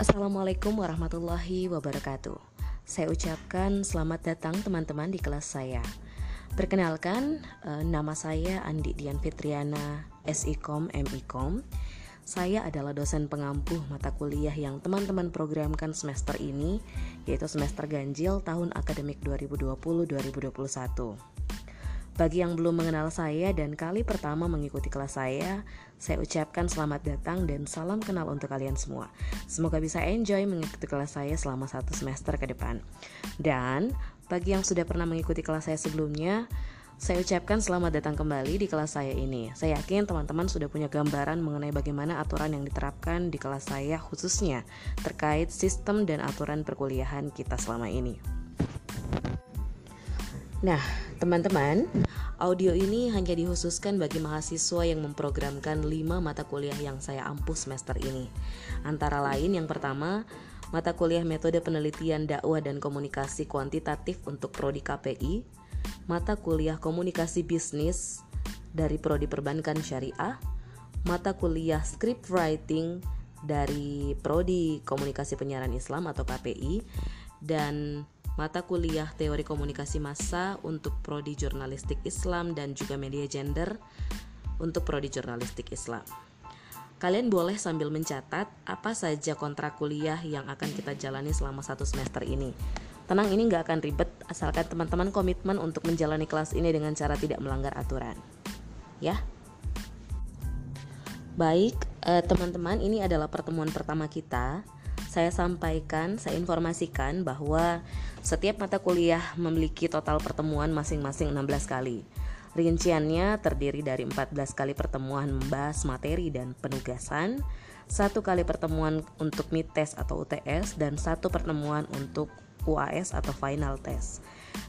Assalamualaikum warahmatullahi wabarakatuh. Saya ucapkan selamat datang teman-teman di kelas saya. Perkenalkan, eh, nama saya Andi Dian Fitriana, SIKOM, MIKOM. Saya adalah dosen pengampuh mata kuliah yang teman-teman programkan semester ini, yaitu semester ganjil tahun akademik 2020-2021. Bagi yang belum mengenal saya dan kali pertama mengikuti kelas saya, saya ucapkan selamat datang dan salam kenal untuk kalian semua. Semoga bisa enjoy mengikuti kelas saya selama satu semester ke depan. Dan bagi yang sudah pernah mengikuti kelas saya sebelumnya, saya ucapkan selamat datang kembali di kelas saya ini. Saya yakin teman-teman sudah punya gambaran mengenai bagaimana aturan yang diterapkan di kelas saya khususnya terkait sistem dan aturan perkuliahan kita selama ini. Nah, teman-teman, audio ini hanya dikhususkan bagi mahasiswa yang memprogramkan 5 mata kuliah yang saya ampuh semester ini. Antara lain yang pertama, mata kuliah metode penelitian dakwah dan komunikasi kuantitatif untuk prodi KPI, mata kuliah komunikasi bisnis dari prodi perbankan syariah, mata kuliah script writing dari prodi komunikasi penyiaran Islam atau KPI dan mata kuliah teori komunikasi massa untuk prodi jurnalistik Islam dan juga media gender untuk prodi jurnalistik Islam. Kalian boleh sambil mencatat apa saja kontrak kuliah yang akan kita jalani selama satu semester ini. Tenang ini nggak akan ribet asalkan teman-teman komitmen untuk menjalani kelas ini dengan cara tidak melanggar aturan. Ya. Baik, eh, teman-teman, ini adalah pertemuan pertama kita saya sampaikan, saya informasikan bahwa setiap mata kuliah memiliki total pertemuan masing-masing 16 kali. Rinciannya terdiri dari 14 kali pertemuan membahas materi dan penugasan, satu kali pertemuan untuk mid test atau UTS, dan satu pertemuan untuk UAS atau final test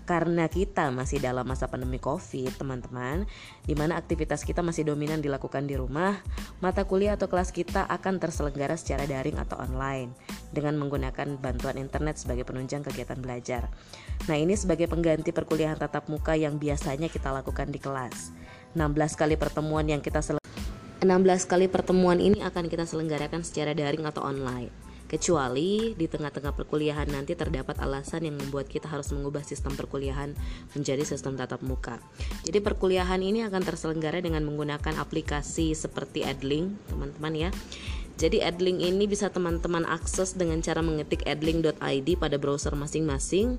karena kita masih dalam masa pandemi Covid, teman-teman, di mana aktivitas kita masih dominan dilakukan di rumah, mata kuliah atau kelas kita akan terselenggara secara daring atau online dengan menggunakan bantuan internet sebagai penunjang kegiatan belajar. Nah, ini sebagai pengganti perkuliahan tatap muka yang biasanya kita lakukan di kelas. 16 kali pertemuan yang kita 16 kali pertemuan ini akan kita selenggarakan secara daring atau online kecuali di tengah-tengah perkuliahan nanti terdapat alasan yang membuat kita harus mengubah sistem perkuliahan menjadi sistem tatap muka. Jadi perkuliahan ini akan terselenggara dengan menggunakan aplikasi seperti Edlink, teman-teman ya. Jadi Edlink ini bisa teman-teman akses dengan cara mengetik edlink.id pada browser masing-masing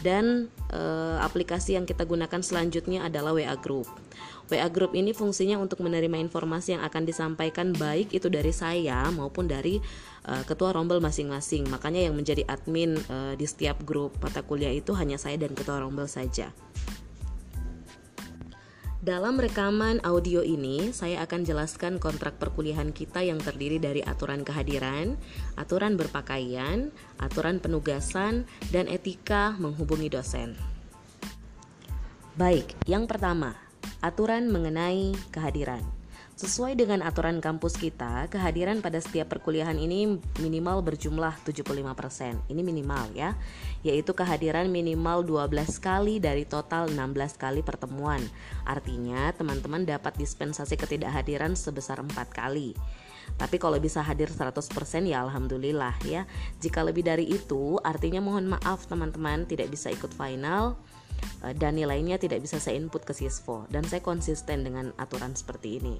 dan e, aplikasi yang kita gunakan selanjutnya adalah WA Group. WA Group ini fungsinya untuk menerima informasi yang akan disampaikan baik itu dari saya maupun dari uh, ketua rombel masing-masing. Makanya yang menjadi admin uh, di setiap grup mata kuliah itu hanya saya dan ketua rombel saja. Dalam rekaman audio ini, saya akan jelaskan kontrak perkuliahan kita yang terdiri dari aturan kehadiran, aturan berpakaian, aturan penugasan, dan etika menghubungi dosen. Baik, yang pertama, Aturan mengenai kehadiran. Sesuai dengan aturan kampus kita, kehadiran pada setiap perkuliahan ini minimal berjumlah 75%. Ini minimal ya, yaitu kehadiran minimal 12 kali dari total 16 kali pertemuan. Artinya, teman-teman dapat dispensasi ketidakhadiran sebesar 4 kali. Tapi kalau bisa hadir 100% ya alhamdulillah ya. Jika lebih dari itu, artinya mohon maaf teman-teman tidak bisa ikut final Eh, dan nilainya tidak bisa saya input ke Sisvo dan saya konsisten dengan aturan seperti ini.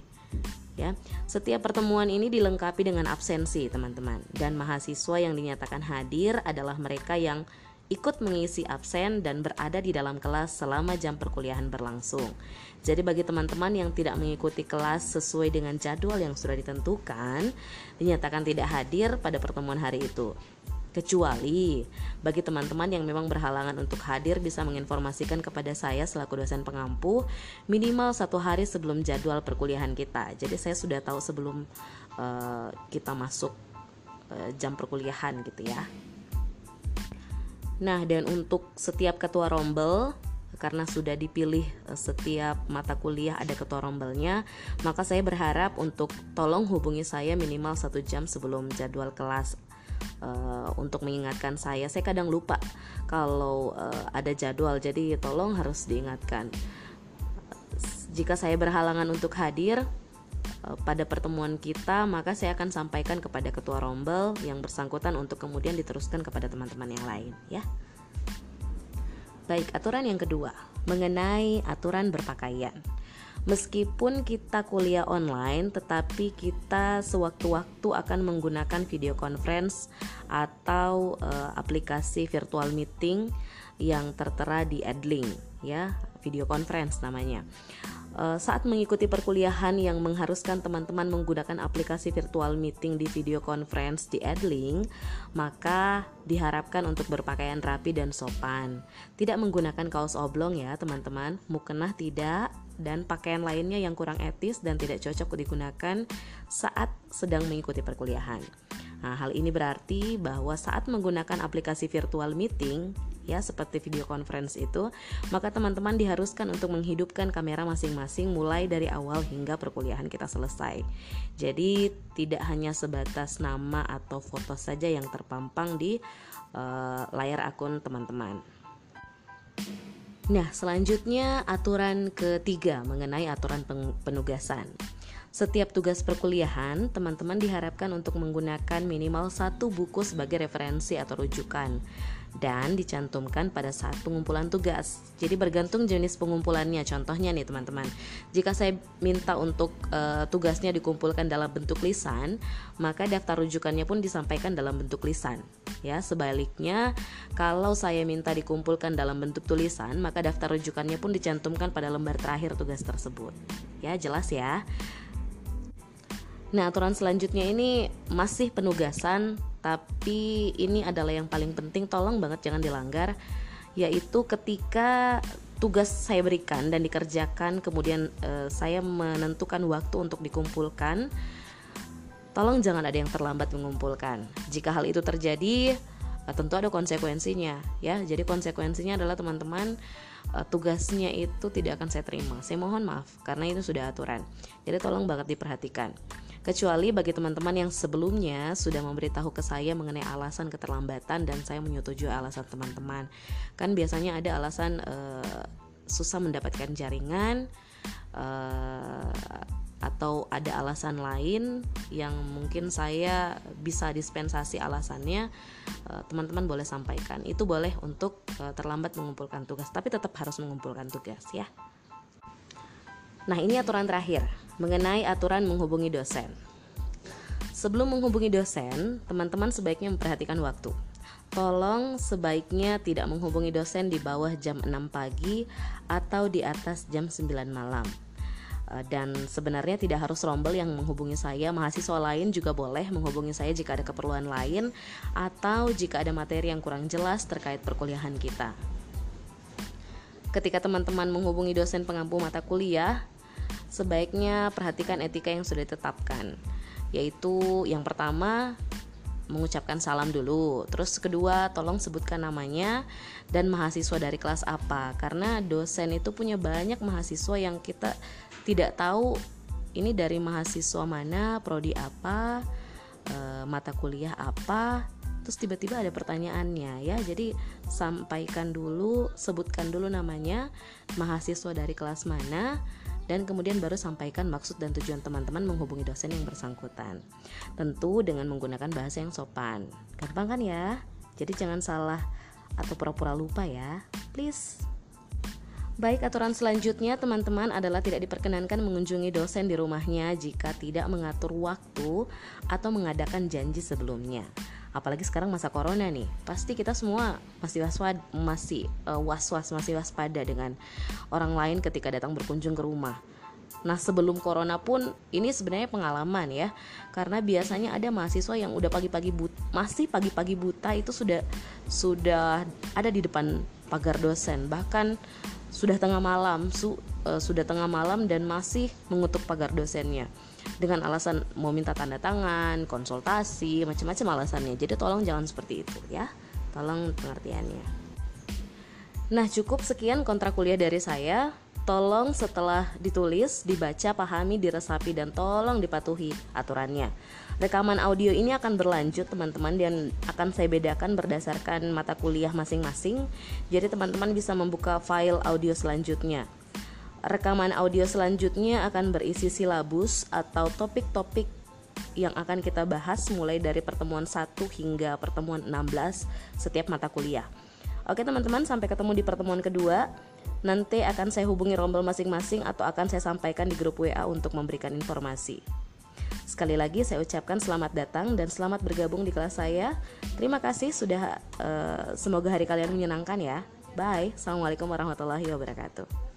Ya, setiap pertemuan ini dilengkapi dengan absensi, teman-teman. Dan mahasiswa yang dinyatakan hadir adalah mereka yang ikut mengisi absen dan berada di dalam kelas selama jam perkuliahan berlangsung. Jadi bagi teman-teman yang tidak mengikuti kelas sesuai dengan jadwal yang sudah ditentukan, dinyatakan tidak hadir pada pertemuan hari itu kecuali bagi teman-teman yang memang berhalangan untuk hadir bisa menginformasikan kepada saya selaku dosen pengampu minimal satu hari sebelum jadwal perkuliahan kita. Jadi saya sudah tahu sebelum uh, kita masuk uh, jam perkuliahan gitu ya. Nah dan untuk setiap ketua rombel karena sudah dipilih eh, setiap mata kuliah ada ketua rombelnya maka saya berharap untuk tolong hubungi saya minimal satu jam sebelum jadwal kelas uh, untuk mengingatkan saya. Saya kadang lupa kalau uh, ada jadwal, jadi tolong harus diingatkan. Jika saya berhalangan untuk hadir, pada pertemuan kita, maka saya akan sampaikan kepada ketua rombel yang bersangkutan untuk kemudian diteruskan kepada teman-teman yang lain, ya. Baik, aturan yang kedua mengenai aturan berpakaian. Meskipun kita kuliah online, tetapi kita sewaktu-waktu akan menggunakan video conference atau uh, aplikasi virtual meeting yang tertera di Adlink, ya, video conference namanya. Eh, saat mengikuti perkuliahan yang mengharuskan teman-teman menggunakan aplikasi virtual meeting di video conference di Adlink, maka diharapkan untuk berpakaian rapi dan sopan. Tidak menggunakan kaos oblong ya, teman-teman. Mukenah tidak dan pakaian lainnya yang kurang etis dan tidak cocok digunakan saat sedang mengikuti perkuliahan. Nah, hal ini berarti bahwa saat menggunakan aplikasi virtual meeting, ya seperti video conference itu, maka teman-teman diharuskan untuk menghidupkan kamera masing-masing mulai dari awal hingga perkuliahan kita selesai. Jadi tidak hanya sebatas nama atau foto saja yang terpampang di uh, layar akun teman-teman. Nah, selanjutnya aturan ketiga mengenai aturan penugasan. Setiap tugas perkuliahan, teman-teman diharapkan untuk menggunakan minimal satu buku sebagai referensi atau rujukan dan dicantumkan pada saat pengumpulan tugas. Jadi bergantung jenis pengumpulannya. Contohnya nih teman-teman, jika saya minta untuk uh, tugasnya dikumpulkan dalam bentuk lisan, maka daftar rujukannya pun disampaikan dalam bentuk lisan. Ya, sebaliknya kalau saya minta dikumpulkan dalam bentuk tulisan, maka daftar rujukannya pun dicantumkan pada lembar terakhir tugas tersebut. Ya, jelas ya. Nah, aturan selanjutnya ini masih penugasan, tapi ini adalah yang paling penting, tolong banget jangan dilanggar, yaitu ketika tugas saya berikan dan dikerjakan, kemudian eh, saya menentukan waktu untuk dikumpulkan, tolong jangan ada yang terlambat mengumpulkan. Jika hal itu terjadi, eh, tentu ada konsekuensinya, ya. Jadi konsekuensinya adalah teman-teman eh, tugasnya itu tidak akan saya terima. Saya mohon maaf karena itu sudah aturan. Jadi tolong banget diperhatikan kecuali bagi teman-teman yang sebelumnya sudah memberitahu ke saya mengenai alasan keterlambatan dan saya menyetujui alasan teman-teman. Kan biasanya ada alasan uh, susah mendapatkan jaringan uh, atau ada alasan lain yang mungkin saya bisa dispensasi alasannya teman teman-teman boleh sampaikan. Itu boleh untuk terlambat mengumpulkan tugas tapi tetap harus mengumpulkan tugas ya. Nah ini aturan terakhir mengenai aturan menghubungi dosen. Sebelum menghubungi dosen, teman-teman sebaiknya memperhatikan waktu. Tolong sebaiknya tidak menghubungi dosen di bawah jam 6 pagi atau di atas jam 9 malam. Eh, dan sebenarnya tidak harus rombel yang menghubungi saya, mahasiswa lain juga boleh menghubungi saya jika ada keperluan lain atau jika ada materi yang kurang jelas terkait perkuliahan kita. Ketika teman-teman menghubungi dosen pengampu mata kuliah, sebaiknya perhatikan etika yang sudah ditetapkan yaitu yang pertama mengucapkan salam dulu. Terus kedua, tolong sebutkan namanya dan mahasiswa dari kelas apa karena dosen itu punya banyak mahasiswa yang kita tidak tahu ini dari mahasiswa mana, prodi apa, e, mata kuliah apa. Terus tiba-tiba ada pertanyaannya ya. Jadi sampaikan dulu, sebutkan dulu namanya, mahasiswa dari kelas mana dan kemudian baru sampaikan maksud dan tujuan teman-teman menghubungi dosen yang bersangkutan. Tentu dengan menggunakan bahasa yang sopan. Gampang kan ya? Jadi jangan salah atau pura-pura lupa ya. Please. Baik, aturan selanjutnya teman-teman adalah tidak diperkenankan mengunjungi dosen di rumahnya jika tidak mengatur waktu atau mengadakan janji sebelumnya apalagi sekarang masa corona nih. Pasti kita semua masih waswad masih uh, was-was masih waspada dengan orang lain ketika datang berkunjung ke rumah. Nah sebelum corona pun ini sebenarnya pengalaman ya. Karena biasanya ada mahasiswa yang udah pagi-pagi but masih pagi-pagi buta itu sudah sudah ada di depan pagar dosen. Bahkan sudah tengah malam su, uh, sudah tengah malam dan masih mengutuk pagar dosennya dengan alasan mau minta tanda tangan, konsultasi, macam-macam alasannya. Jadi tolong jangan seperti itu ya. Tolong pengertiannya. Nah, cukup sekian kontrak kuliah dari saya. Tolong setelah ditulis, dibaca, pahami, diresapi dan tolong dipatuhi aturannya. Rekaman audio ini akan berlanjut teman-teman dan akan saya bedakan berdasarkan mata kuliah masing-masing. Jadi teman-teman bisa membuka file audio selanjutnya Rekaman audio selanjutnya akan berisi silabus atau topik-topik yang akan kita bahas mulai dari pertemuan 1 hingga pertemuan 16 setiap mata kuliah. Oke teman-teman, sampai ketemu di pertemuan kedua. Nanti akan saya hubungi rombel masing-masing atau akan saya sampaikan di grup WA untuk memberikan informasi. Sekali lagi saya ucapkan selamat datang dan selamat bergabung di kelas saya. Terima kasih sudah uh, semoga hari kalian menyenangkan ya. Bye. Assalamualaikum warahmatullahi wabarakatuh.